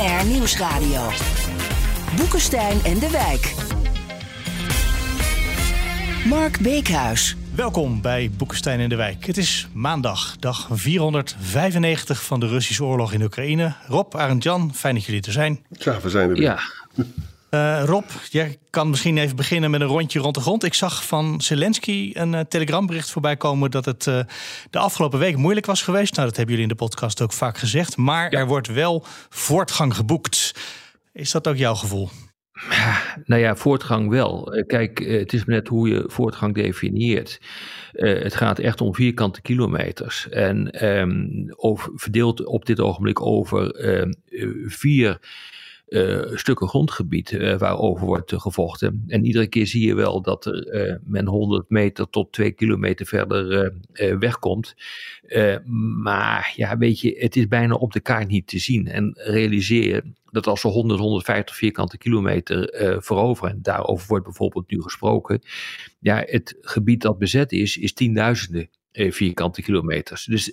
BNR Nieuwsradio. Boekenstein en de Wijk. Mark Beekhuis. Welkom bij Boekenstein in de Wijk. Het is maandag, dag 495 van de Russische oorlog in Oekraïne. Rob, Arend Jan, fijn dat jullie er zijn. Ja, we zijn er weer. Ja. Uh, Rob, jij kan misschien even beginnen met een rondje rond de grond. Ik zag van Zelensky een uh, telegrambericht voorbij komen dat het uh, de afgelopen week moeilijk was geweest. Nou, dat hebben jullie in de podcast ook vaak gezegd. Maar er wordt wel voortgang geboekt. Is dat ook jouw gevoel? Nou ja, voortgang wel. Kijk, het is net hoe je voortgang definieert. Uh, het gaat echt om vierkante kilometers. En um, over, verdeeld op dit ogenblik over uh, vier stukken grondgebied uh, waarover wordt uh, gevochten. En iedere keer zie je wel dat er men 100 meter tot 2 kilometer verder wegkomt. maar ja, weet je, het is bijna op de kaart niet te zien. En realiseer dat als ze 100, 150 vierkante kilometer veroveren, en daarover wordt bijvoorbeeld nu gesproken, ja, het gebied dat bezet is, is tienduizenden vierkante kilometers. Dus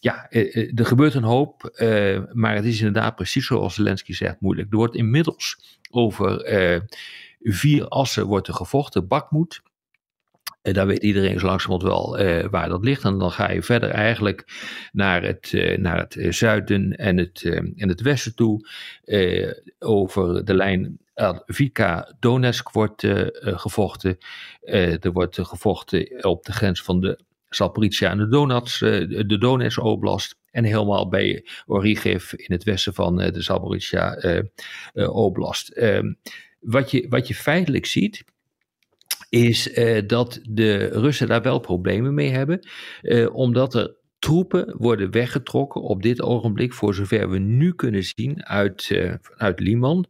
ja, eh, eh, er gebeurt een hoop, eh, maar het is inderdaad precies zoals Zelensky zegt moeilijk. Er wordt inmiddels over vier assen wordt er gevochten. Bakmoed, daar weet iedereen zo langzamerhand wel waar dat ligt. En dan ga je verder eigenlijk naar het, naar het zuiden en het, en het westen toe. over de lijn Vika Donetsk wordt gevochten. er wordt gevochten op de grens van de Zaporizhia en de, Donats, eh, de Donetsk Oblast. En helemaal bij Origiv in het westen van eh, de Zaporizhia eh, Oblast. Ehm, wat, je, wat je feitelijk ziet, is dat de Russen daar wel problemen mee hebben, omdat er troepen worden weggetrokken op dit ogenblik, voor zover we nu kunnen zien, uit, uh, uit Liman.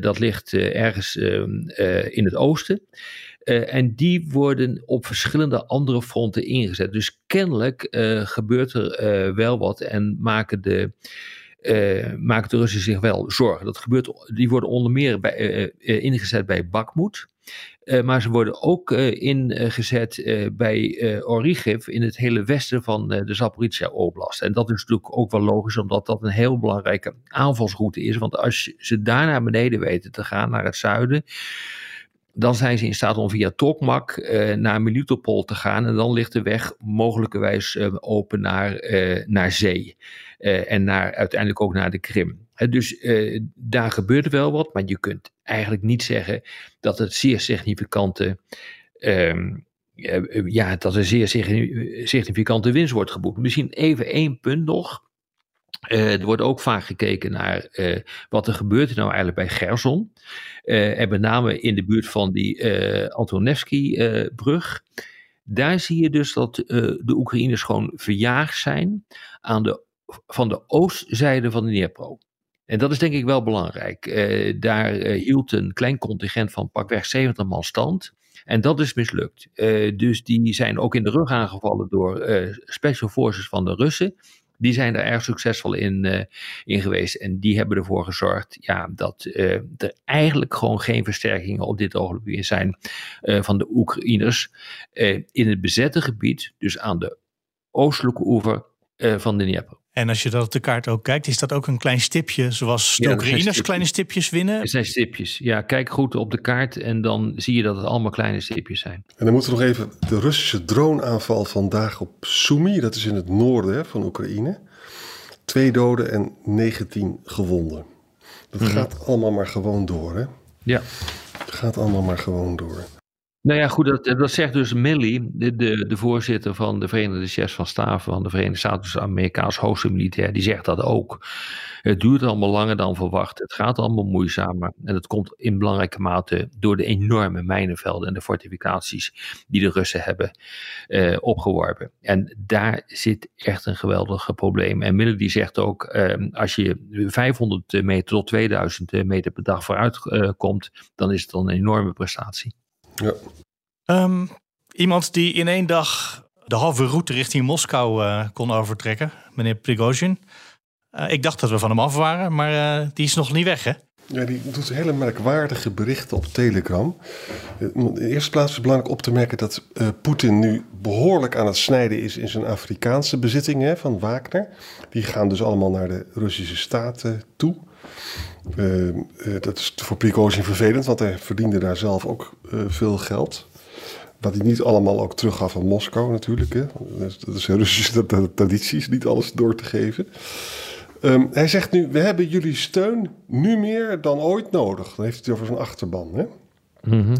dat ligt ergens ehm, in het oosten. Uh, en die worden op verschillende andere fronten ingezet. Dus kennelijk uh, gebeurt er uh, wel wat en maken de, maken de Russen zich wel zorgen. Dat gebeurt, die worden onder meer bij, ingezet bij Bakhmut. maar ze worden ook ingezet bij Origiv in het hele westen van de Zaporizhia Oblast. En dat is natuurlijk ook wel logisch, omdat dat een heel belangrijke aanvalsroute is. Want als ze daar naar beneden weten te gaan, naar het zuiden dan zijn ze in staat om via Tokmak uh, naar Melitopol te gaan. En dan ligt de weg mogelijkerwijs uh, open naar, uh, naar zee. en naar, uiteindelijk ook naar de Krim. dus daar gebeurt wel wat, maar je kunt eigenlijk niet zeggen dat het zeer significante. Ehm, ja, dat er zeer significante winst wordt geboekt. Misschien even één punt nog. Uh, er wordt ook vaak gekeken naar uh, wat er gebeurt nou eigenlijk bij Gerson. Uh, en met name in de buurt van die Antonevsky-brug. Daar zie je dus dat de Oekraïners gewoon verjaagd zijn aan de, van de oostzijde van de Dnipro. En dat is denk ik wel belangrijk. daar hield een klein contingent van pakweg 70 man stand. En dat is mislukt. dus die zijn ook in de rug aangevallen door special forces van de Russen die zijn er erg succesvol in, uh, geweest. En die hebben ervoor gezorgd ja, dat uh, er eigenlijk gewoon geen versterkingen op dit ogenblik meer zijn uh, van de Oekraïners in het bezette gebied, dus aan de oostelijke oever van de Dnieper. En als je dat op de kaart ook kijkt, is dat ook een klein stipje, zoals de ja, Oekraïners kleine stipjes winnen? Het zijn stipjes, ja. Kijk goed op de kaart en dan zie je dat het allemaal kleine stipjes zijn. En dan moeten we nog even de Russische droneaanval vandaag op Sumy, dat is in het noorden van Oekraïne. Twee doden en 19 gewonden. Dat mhm. gaat allemaal maar gewoon door, hè? Ja. Het gaat allemaal maar gewoon door. Nou ja, goed, dat, dat zegt dus Milley, de, de, voorzitter van de Verenigde Chefs van Staten van de Verenigde Staten, dus Amerikaans hoogste militair, die zegt dat ook. Het duurt allemaal langer dan verwacht. Het gaat allemaal moeizamer. En dat komt in belangrijke mate door de enorme mijnenvelden en de fortificaties die de Russen hebben eh, opgeworpen. En daar zit echt een geweldig probleem. En Milley die zegt ook, eh, als je 500 meter tot 2000 meter per dag vooruit uh, komt, dan is het dan een enorme prestatie. Ja. Um, iemand die in één dag de halve route richting Moskou uh, kon overtrekken, meneer Prigozhin. Uh, ik dacht dat we van hem af waren, maar uh, die is nog niet weg, hè? Ja, die doet hele merkwaardige berichten op Telegram. In de eerste plaats is het belangrijk op te merken dat uh, Poetin nu behoorlijk aan het snijden is in zijn Afrikaanse bezittingen van Wagner. Die gaan dus allemaal naar de Russische staat toe. Uh, uh, dat is voor Prigozhin vervelend, want hij verdiende daar zelf ook veel geld. Wat hij niet allemaal ook teruggaf aan Moskou natuurlijk. Hè. Dat is Russische tradities, niet alles door te geven. Um, hij zegt nu, we hebben jullie steun nu meer dan ooit nodig. Dan heeft hij het over zijn achterban. Hè? Mm -hmm.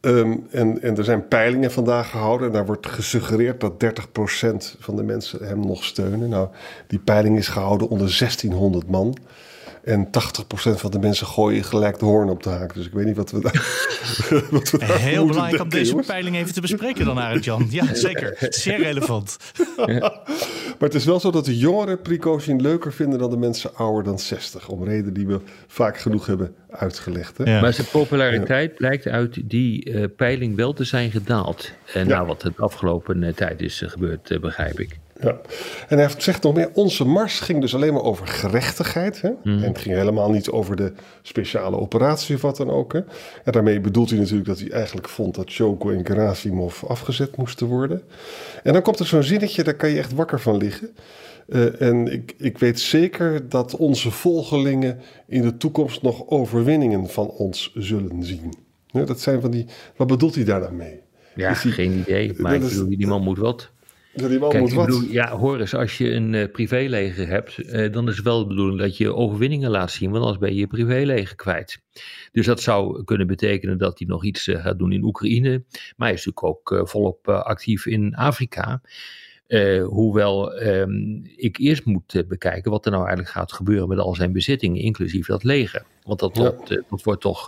um, en, en er zijn peilingen vandaag gehouden. En daar wordt gesuggereerd dat 30% van de mensen hem nog steunen. Nou, die peiling is gehouden onder 1600 man. En 80% van de mensen gooien gelijk de hoorn op de haak. Dus ik weet niet wat we daar. wat we daar Heel belangrijk om deze peiling even te bespreken, dan, Arend Jan. Ja, zeker. Zeer relevant. maar het is wel zo dat de jongeren Prigozhin leuker vinden dan de mensen ouder dan 60. Om redenen die we vaak genoeg hebben uitgelegd. Hè? Maar zijn populariteit blijkt uit die uh, peiling wel te zijn gedaald. En ja. nou, wat de afgelopen uh, tijd is uh, gebeurd, begrijp ik. Ja. En hij zegt nog meer, onze mars ging dus alleen maar over gerechtigheid. Hè? Mm. En het ging helemaal niet over de speciale operatie of wat dan ook. Hè? En daarmee bedoelt hij natuurlijk dat hij eigenlijk vond dat Shoko en Gerasimov afgezet moesten worden. En dan komt er zo'n zinnetje, daar kan je echt wakker van liggen. Uh, en ik, ik weet zeker dat onze volgelingen in de toekomst nog overwinningen van ons zullen zien. Ja, dat zijn van die, wat bedoelt hij daar dan mee? Ja, geen idee. Maar ik bedoel, die man moet wat. Ja, die man Kijk, moet wat. Bedoel, ja, hoor eens, als je een uh, privéleger hebt, uh, dan is het wel de bedoeling dat je overwinningen laat zien, want anders ben je je privéleger kwijt. Dus dat zou kunnen betekenen dat hij nog iets uh, gaat doen in Oekraïne, maar hij is natuurlijk ook volop actief in Afrika. hoewel um, ik eerst moet bekijken wat er nou eigenlijk gaat gebeuren met al zijn bezittingen, inclusief dat leger. Want dat, ja. wordt, dat wordt toch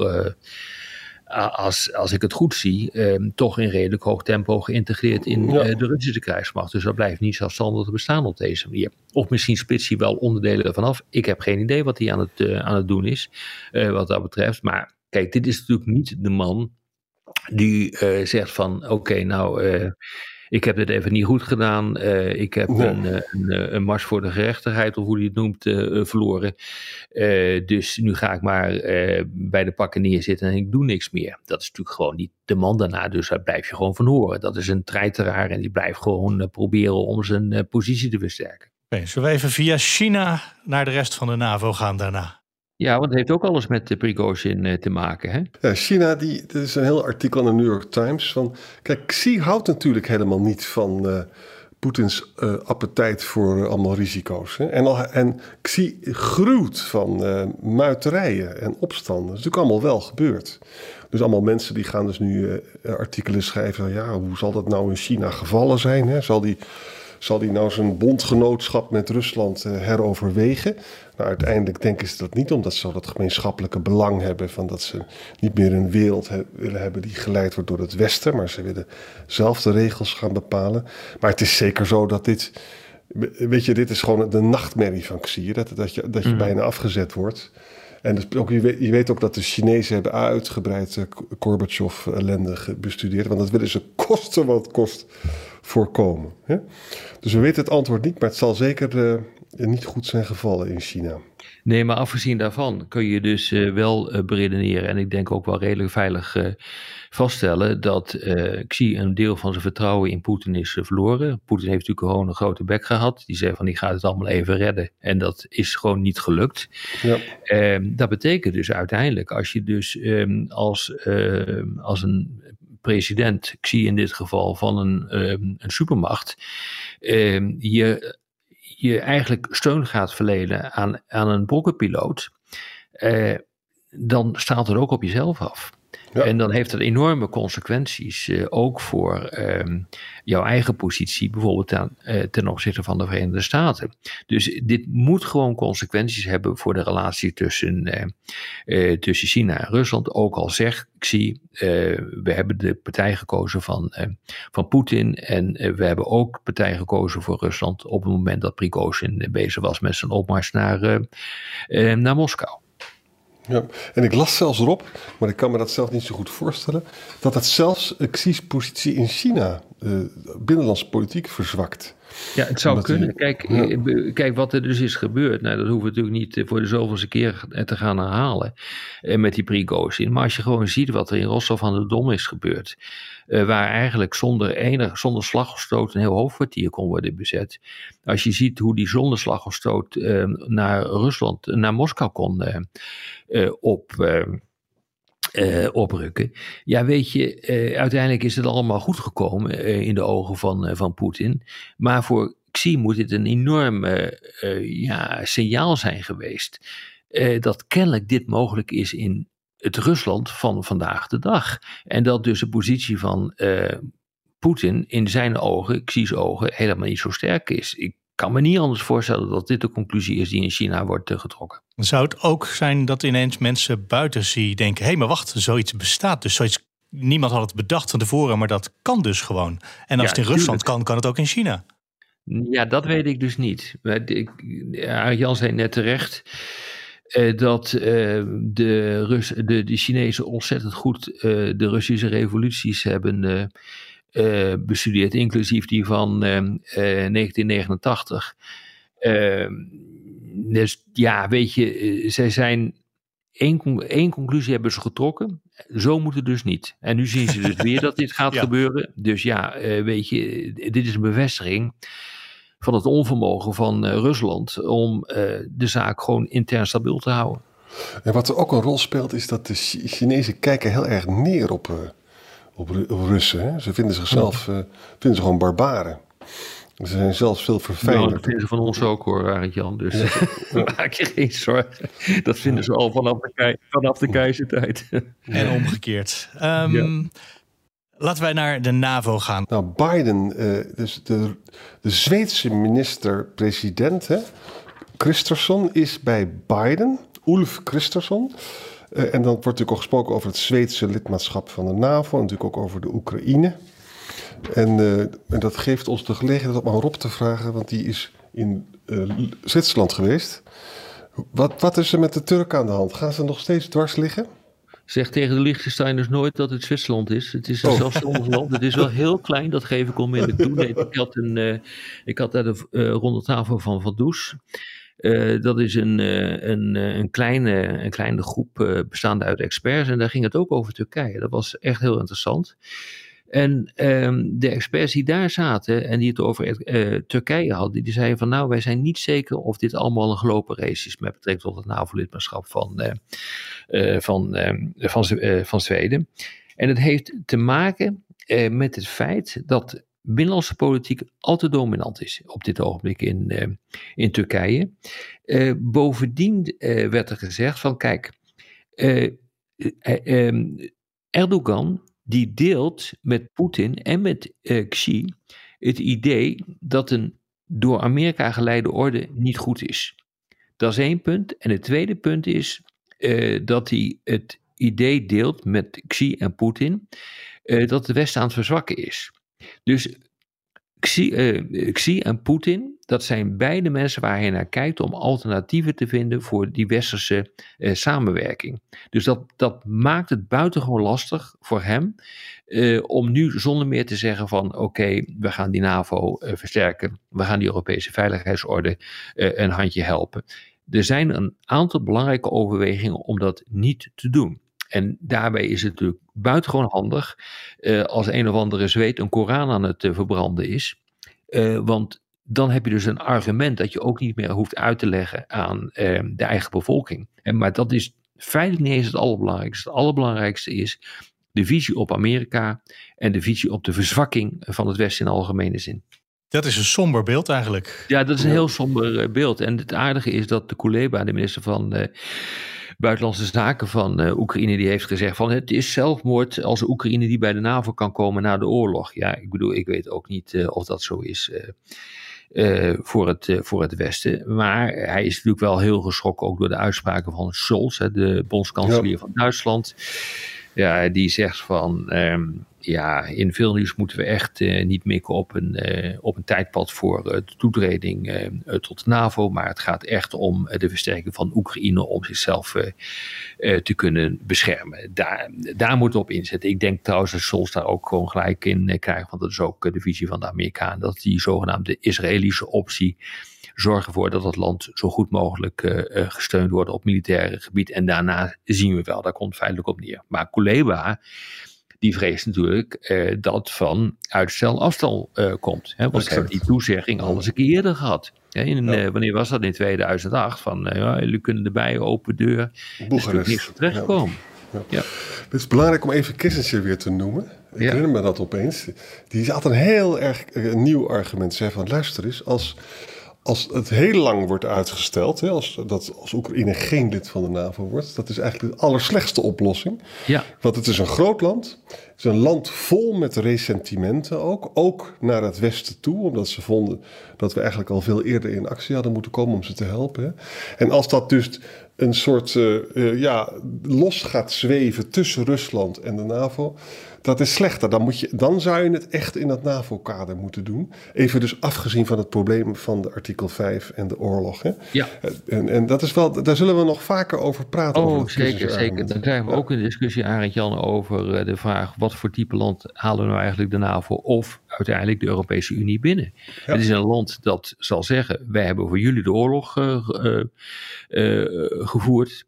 als, als ik het goed zie, eh, toch in redelijk hoog tempo geïntegreerd in ja. uh, de Russische krijgsmacht. Dus dat blijft niet zelfstandig te bestaan op deze manier. Of misschien splitst hij wel onderdelen ervan af. Ik heb geen idee wat hij aan het, uh, aan het doen is, wat dat betreft. Maar kijk, dit is natuurlijk niet de man die zegt van, oké, nou ik heb dit even niet goed gedaan. Uh, ik heb een, een, een, mars voor de gerechtigheid, of hoe hij het noemt, uh, verloren. Uh, dus nu ga ik maar bij de pakken neerzitten en ik doe niks meer. Dat is natuurlijk gewoon niet de man daarna, dus daar blijf je gewoon van horen. Dat is een treiteraar en die blijft gewoon proberen om zijn positie te versterken. Okay, zullen we even via China naar de rest van de NAVO gaan daarna? Ja, want het heeft ook alles met de Prigozhin uh, te maken. Hè? Ja, China, die, dat is een heel artikel in de New York Times. Van, kijk, Xi houdt natuurlijk helemaal niet van uh, Poetins uh, appetijt voor allemaal risico's. Hè? En, al, en Xi gruwt van muiterijen en opstanden. Dat is natuurlijk allemaal wel gebeurd. Dus allemaal mensen die gaan dus nu artikelen schrijven. Ja, hoe zal dat nou in China gevallen zijn? Hè? Zal die zal hij nou zijn bondgenootschap met Rusland uh, heroverwegen? Nou, uiteindelijk denken ze dat niet, omdat ze dat gemeenschappelijke belang hebben van dat ze niet meer een wereld he willen hebben die geleid wordt door het Westen, maar ze willen zelf de regels gaan bepalen. Maar het is zeker zo dat dit, weet je, dit is gewoon de nachtmerrie van Xi, dat, dat je, dat je mm. bijna afgezet wordt. En dus ook, je, weet, je, weet, ook dat de Chinezen hebben uitgebreid uh, Gorbachev-ellende bestudeerd. Want dat willen ze kosten wat kost voorkomen. Hè? Dus we weten het antwoord niet, maar het zal zeker uh, niet goed zijn gevallen in China. Nee, maar afgezien daarvan kun je dus uh, wel uh, beredeneren en ik denk ook wel redelijk veilig vaststellen dat Xi een deel van zijn vertrouwen in Poetin is verloren. Poetin heeft natuurlijk gewoon een grote bek gehad. Die zei van die gaat het allemaal even redden en dat is gewoon niet gelukt. Ja. Ehm, dat betekent dus uiteindelijk als je dus um, als, ehm, als een president, Xi in dit geval, van een, um, een supermacht, um, je, je eigenlijk steun gaat verlenen aan, aan een brokkenpiloot, uh, dan staat er ook op jezelf af. En dan heeft dat enorme consequenties, uh, ook voor um, jouw eigen positie, bijvoorbeeld aan, uh, ten opzichte van de Verenigde Staten. Dus dit moet gewoon consequenties hebben voor de relatie tussen, uh, tussen China en Rusland. Ook al zeg ik zie, we hebben de partij gekozen van, van Poetin en we hebben ook partij gekozen voor Rusland op het moment dat Prigozhin bezig was met zijn opmars naar, naar Moskou. Ja, en ik las zelfs erop, maar ik kan me dat zelf niet zo goed voorstellen, dat het zelfs Xi's positie in China, uh, binnenlandse politiek, verzwakt. Ja, het zou kunnen. kijk, eh, kijk, wat er dus is gebeurd. Nou, dat hoeven we natuurlijk niet eh, voor de zoveelste keer te gaan herhalen. met die Prigozhin. Maar als je gewoon ziet wat er in Rostov aan de Dom is gebeurd. waar eigenlijk zonder, enig, zonder slag of stoot een heel hoofdkwartier kon worden bezet. Als je ziet hoe die zonder slag of stoot naar Rusland, naar Moskou kon op uh, oprukken. Ja, weet je, uh, uiteindelijk is het allemaal goed gekomen uh, in de ogen van, van Poetin. Maar voor Xi moet dit een enorm ja, signaal zijn geweest. dat kennelijk dit mogelijk is in het Rusland van vandaag de dag. En dat dus de positie van Poetin in zijn ogen, Xi's ogen, helemaal niet zo sterk is. Ik kan me niet anders voorstellen dat dit de conclusie is die in China wordt uh, getrokken. Zou het ook zijn dat ineens mensen buiten zien denken: hé, hey, maar wacht, zoiets bestaat. Dus zoiets, niemand had het bedacht van tevoren, maar dat kan dus gewoon. En als het in Rusland kan, kan het ook in China. Ja, dat weet ik dus niet. Jan zei net terecht. Uh, dat uh, de, Rus, de, de Chinezen ontzettend goed uh, de Russische revoluties hebben uh, bestudeerd, inclusief die van 1989. Uh, ehm, ehm, dus ja, weet je, eh, zij zijn één, één conclusie hebben ze getrokken. Zo moet het dus niet. En nu zien ze dus weer dat dit gaat gebeuren. Dus ja, weet je, dit is een bevestiging van het onvermogen van Rusland om de zaak gewoon intern stabiel te houden. En wat er ook een rol speelt, is dat de Chinezen kijken heel erg neer op op, Russen. Hè? Ze vinden zichzelf uh, vinden ze gewoon barbaren. Ze zijn zelfs veel verfijnder. Nou, dat vinden ze van ons ook hoor, Arend Jan. Dus maak je geen zorgen. Dat vinden ze al vanaf de, vanaf de keizertijd. en omgekeerd. Um, Laten wij naar de NAVO gaan. Nou, Biden, uh, dus de, de Zweedse minister-president, Christensen, is bij Biden, Ulf Christensen. Uh, en dan wordt natuurlijk ook gesproken over het Zweedse lidmaatschap van de NAVO, en natuurlijk ook over de Oekraïne. En, uh, en, dat geeft ons de gelegenheid om aan Rob te vragen, want die is in uh, Zwitserland geweest. Wat, wat is er met de Turken aan de hand? Gaan ze nog steeds dwars liggen? Zeg tegen de Liechtensteiners nooit dat het Zwitserland is. Het is een oh. zelfstandig land. Het is wel heel klein, dat geef ik onmiddellijk toe. Nee, ik had, een, ik had daar de uh, ronde tafel van Van Does. Uh, dat is een, uh, een, een, kleine, een kleine groep bestaande uit experts. En daar ging het ook over Turkije. Dat was echt heel interessant. En ehm, de experts die daar zaten en die het over Turkije hadden, die zeiden van nou, wij zijn niet zeker of dit allemaal een gelopen race is met betrekking tot het NAVO-lidmaatschap van, van, ehm, van, van Zweden. En het heeft te maken met het feit dat binnenlandse politiek al te dominant is op dit ogenblik in, uh, in Turkije. Uh, bovendien uh, werd er gezegd van kijk, um, Erdogan die deelt met Poetin en met Xi het idee dat een door Amerika geleide orde niet goed is. Dat is één punt. En het tweede punt is dat hij het idee deelt met Xi en Poetin dat het Westen aan het verzwakken is. Dus Xi, uh, Xi en Poetin, dat zijn beide mensen waar hij naar kijkt om alternatieven te vinden voor die westerse uh, samenwerking. Dus dat, dat maakt het buitengewoon lastig voor hem uh, om nu zonder meer te zeggen van oké, we gaan die NAVO versterken, we gaan die Europese veiligheidsorde een handje helpen. Er zijn een aantal belangrijke overwegingen om dat niet te doen. En daarbij is het natuurlijk buitengewoon handig uh, als een of andere zweet een Koran aan het uh, verbranden is. Uh, want dan heb je dus een argument dat je ook niet meer hoeft uit te leggen aan de eigen bevolking. En, maar dat is feitelijk niet eens het allerbelangrijkste. Het allerbelangrijkste is de visie op Amerika en de visie op de verzwakking van het Westen in algemene zin. Dat is een somber beeld eigenlijk. Ja, dat is een heel somber beeld. En het aardige is dat de Kuleba, de minister van Buitenlandse Zaken van uh, Oekraïne, die heeft gezegd van het is zelfmoord als Oekraïne die bij de NAVO kan komen na de oorlog. Ja, ik bedoel, ik weet ook niet uh, of dat zo is. Uh, voor, het, voor het Westen. Maar hij is natuurlijk wel heel geschrokken ook door de uitspraken van Scholz, hè, de bondskanselier ja. van Duitsland. Ja, die zegt van, um, ja, in veel nieuws moeten we echt uh, niet mikken op een, uh, op een tijdpad voor uh, de toetreding tot de NAVO. Maar het gaat echt om de versterking van Oekraïne om zichzelf te kunnen beschermen. Daar, daar moeten we op inzetten. Ik denk trouwens dat Scholz daar ook gewoon gelijk in krijgt. Want dat is ook de visie van de Amerikanen. Dat die zogenaamde Israëlische optie zorgen ervoor dat het land zo goed mogelijk gesteund wordt op militaire gebied. En daarna zien we wel, daar komt feitelijk op neer. Maar Kuleba die vreest natuurlijk uh, dat van uitstel afstel uh, komt. Hè? Want ze hebben die toezegging al eens een keer eerder gehad. Hè? In, ja. uh, wanneer was dat? In 2008. Van ja, jullie kunnen erbij, open deur. Boegarest. Er is niks van terechtkomen. Ja. Ja. Het is belangrijk om even Kissinger weer te noemen. Ik herinner me dat opeens. Die had een heel erg nieuw argument. Zei van luister eens, als als het heel lang wordt uitgesteld, hè, als, dat, als Oekraïne geen lid van de NAVO wordt, dat is eigenlijk de allerslechtste oplossing. Ja. Want het is een groot land. Het is een land vol met ressentimenten ook. Ook naar het Westen toe, omdat ze vonden dat we eigenlijk al veel eerder in actie hadden moeten komen om ze te helpen. Hè. En als dat dus een soort uh, uh, ja, los gaat zweven tussen Rusland en de NAVO dat is slechter. Dan, moet je, dan zou je het echt in dat NAVO-kader moeten doen. Even dus afgezien van het probleem van de artikel 5 en de oorlog. Hè? Ja. En, en dat is wel, daar zullen we nog vaker over praten. Oh, over zeker, zeker. Dan krijgen we ja. ook een discussie, Arend Jan, over uh, de vraag... wat voor type land halen we nou eigenlijk de NAVO of uiteindelijk de Europese Unie binnen? Ja. Het is een land dat zal zeggen... wij hebben voor jullie de oorlog uh, uh, gevoerd...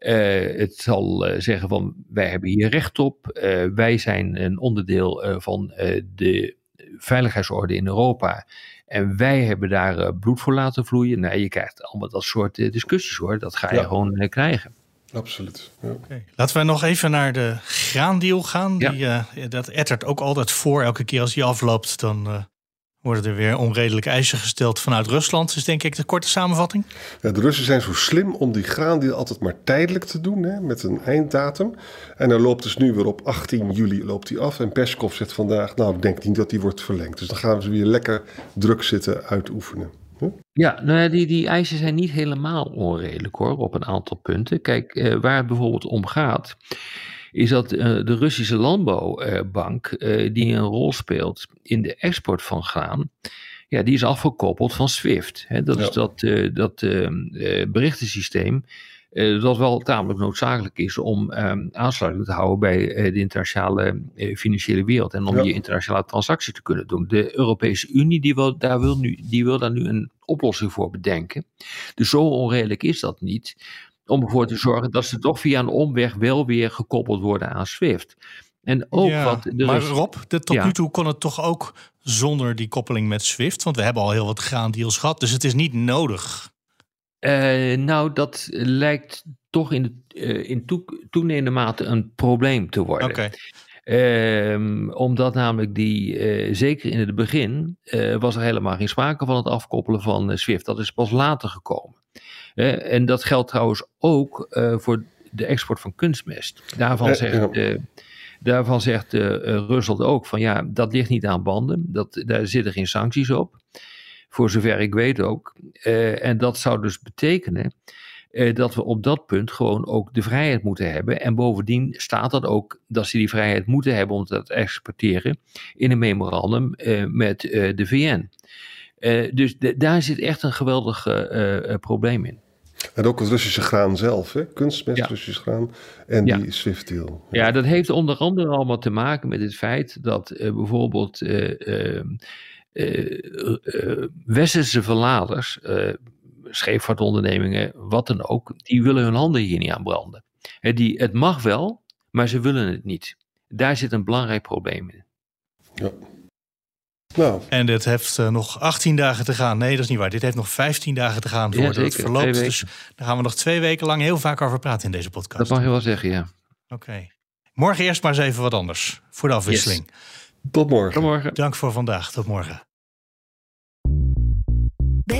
Uh, het zal uh, zeggen van wij hebben hier recht op. Uh, wij zijn een onderdeel van de veiligheidsorde in Europa. En wij hebben daar bloed voor laten vloeien. Nee, je krijgt allemaal dat soort discussies hoor. Dat ga je ja. gewoon krijgen. Absoluut. Ja. Okay. Laten we nog even naar de graandeal gaan. Die, ja. dat ettert ook altijd voor. Elke keer als die afloopt, dan worden er weer onredelijke eisen gesteld vanuit Rusland. is denk ik de korte samenvatting. Ja, de Russen zijn zo slim om die graandeal altijd maar tijdelijk te doen, hè, met een einddatum. En dan loopt dus nu weer op 18 juli loopt die af. En Peskov zegt vandaag, nou ik denk niet dat die wordt verlengd. Dus dan gaan ze weer lekker druk zitten uitoefenen. Huh? Ja, nou ja, die, die eisen zijn niet helemaal onredelijk hoor, op een aantal punten. Kijk, eh, waar het bijvoorbeeld om gaat is dat uh, de Russische Landbouwbank, uh, die een rol speelt in de export van graan, ja, die is afgekoppeld van SWIFT. Hè. Dat ja. is dat, uh, dat berichtensysteem dat wel tamelijk noodzakelijk is om aansluiting te houden bij de internationale financiële wereld en om ja. je internationale transactie te kunnen doen. De Europese Unie die wil, daar wil, nu, die wil daar nu een oplossing voor bedenken. Dus zo onredelijk is dat niet om ervoor te zorgen dat ze toch via een omweg wel weer gekoppeld worden aan SWIFT. En ook ja, wat. maar Rob, de, tot ja. nu toe kon het toch ook zonder die koppeling met SWIFT? Want we hebben al heel wat graandeals gehad, dus het is niet nodig. Uh, nou, dat lijkt toch in, de, uh, in toe, toenemende mate een probleem te worden. Okay. Um, omdat namelijk die, uh, zeker in het begin, was er helemaal geen sprake van het afkoppelen van SWIFT. Dat is pas later gekomen. En dat geldt trouwens ook uh, voor de export van kunstmest. Daarvan zegt, uh, daarvan zegt Rusland ook van ja, dat ligt niet aan banden. Dat, daar zitten geen sancties op. Voor zover ik weet ook. en dat zou dus betekenen dat we op dat punt gewoon ook de vrijheid moeten hebben. En bovendien staat dat ook dat ze die vrijheid moeten hebben om dat te exporteren in een memorandum met de VN. Uh, dus de, daar zit echt een geweldig uh, uh, probleem in. En ook het Russische graan zelf, hè? kunstmest, ja. Russisch graan en ja. die SWIFT-deal. Ja. ja. dat heeft onder andere allemaal te maken met het feit dat bijvoorbeeld westerse verladers, scheepvaartondernemingen, wat dan ook, die willen hun handen hier niet aan branden. die, het mag wel, maar ze willen het niet. Daar zit een belangrijk probleem in. Ja. Nou. En dit heeft uh, nog 18 dagen te gaan. Nee, dat is niet waar. Dit heeft nog 15 dagen te gaan voordat ja, het verloopt. Dus daar gaan we nog twee weken lang heel vaak over praten in deze podcast. Dat mag je wel zeggen, ja. Oké. Okay. Morgen eerst maar eens even wat anders. Voor de afwisseling. Yes. Tot morgen. Tot morgen. Dank voor vandaag. Tot morgen.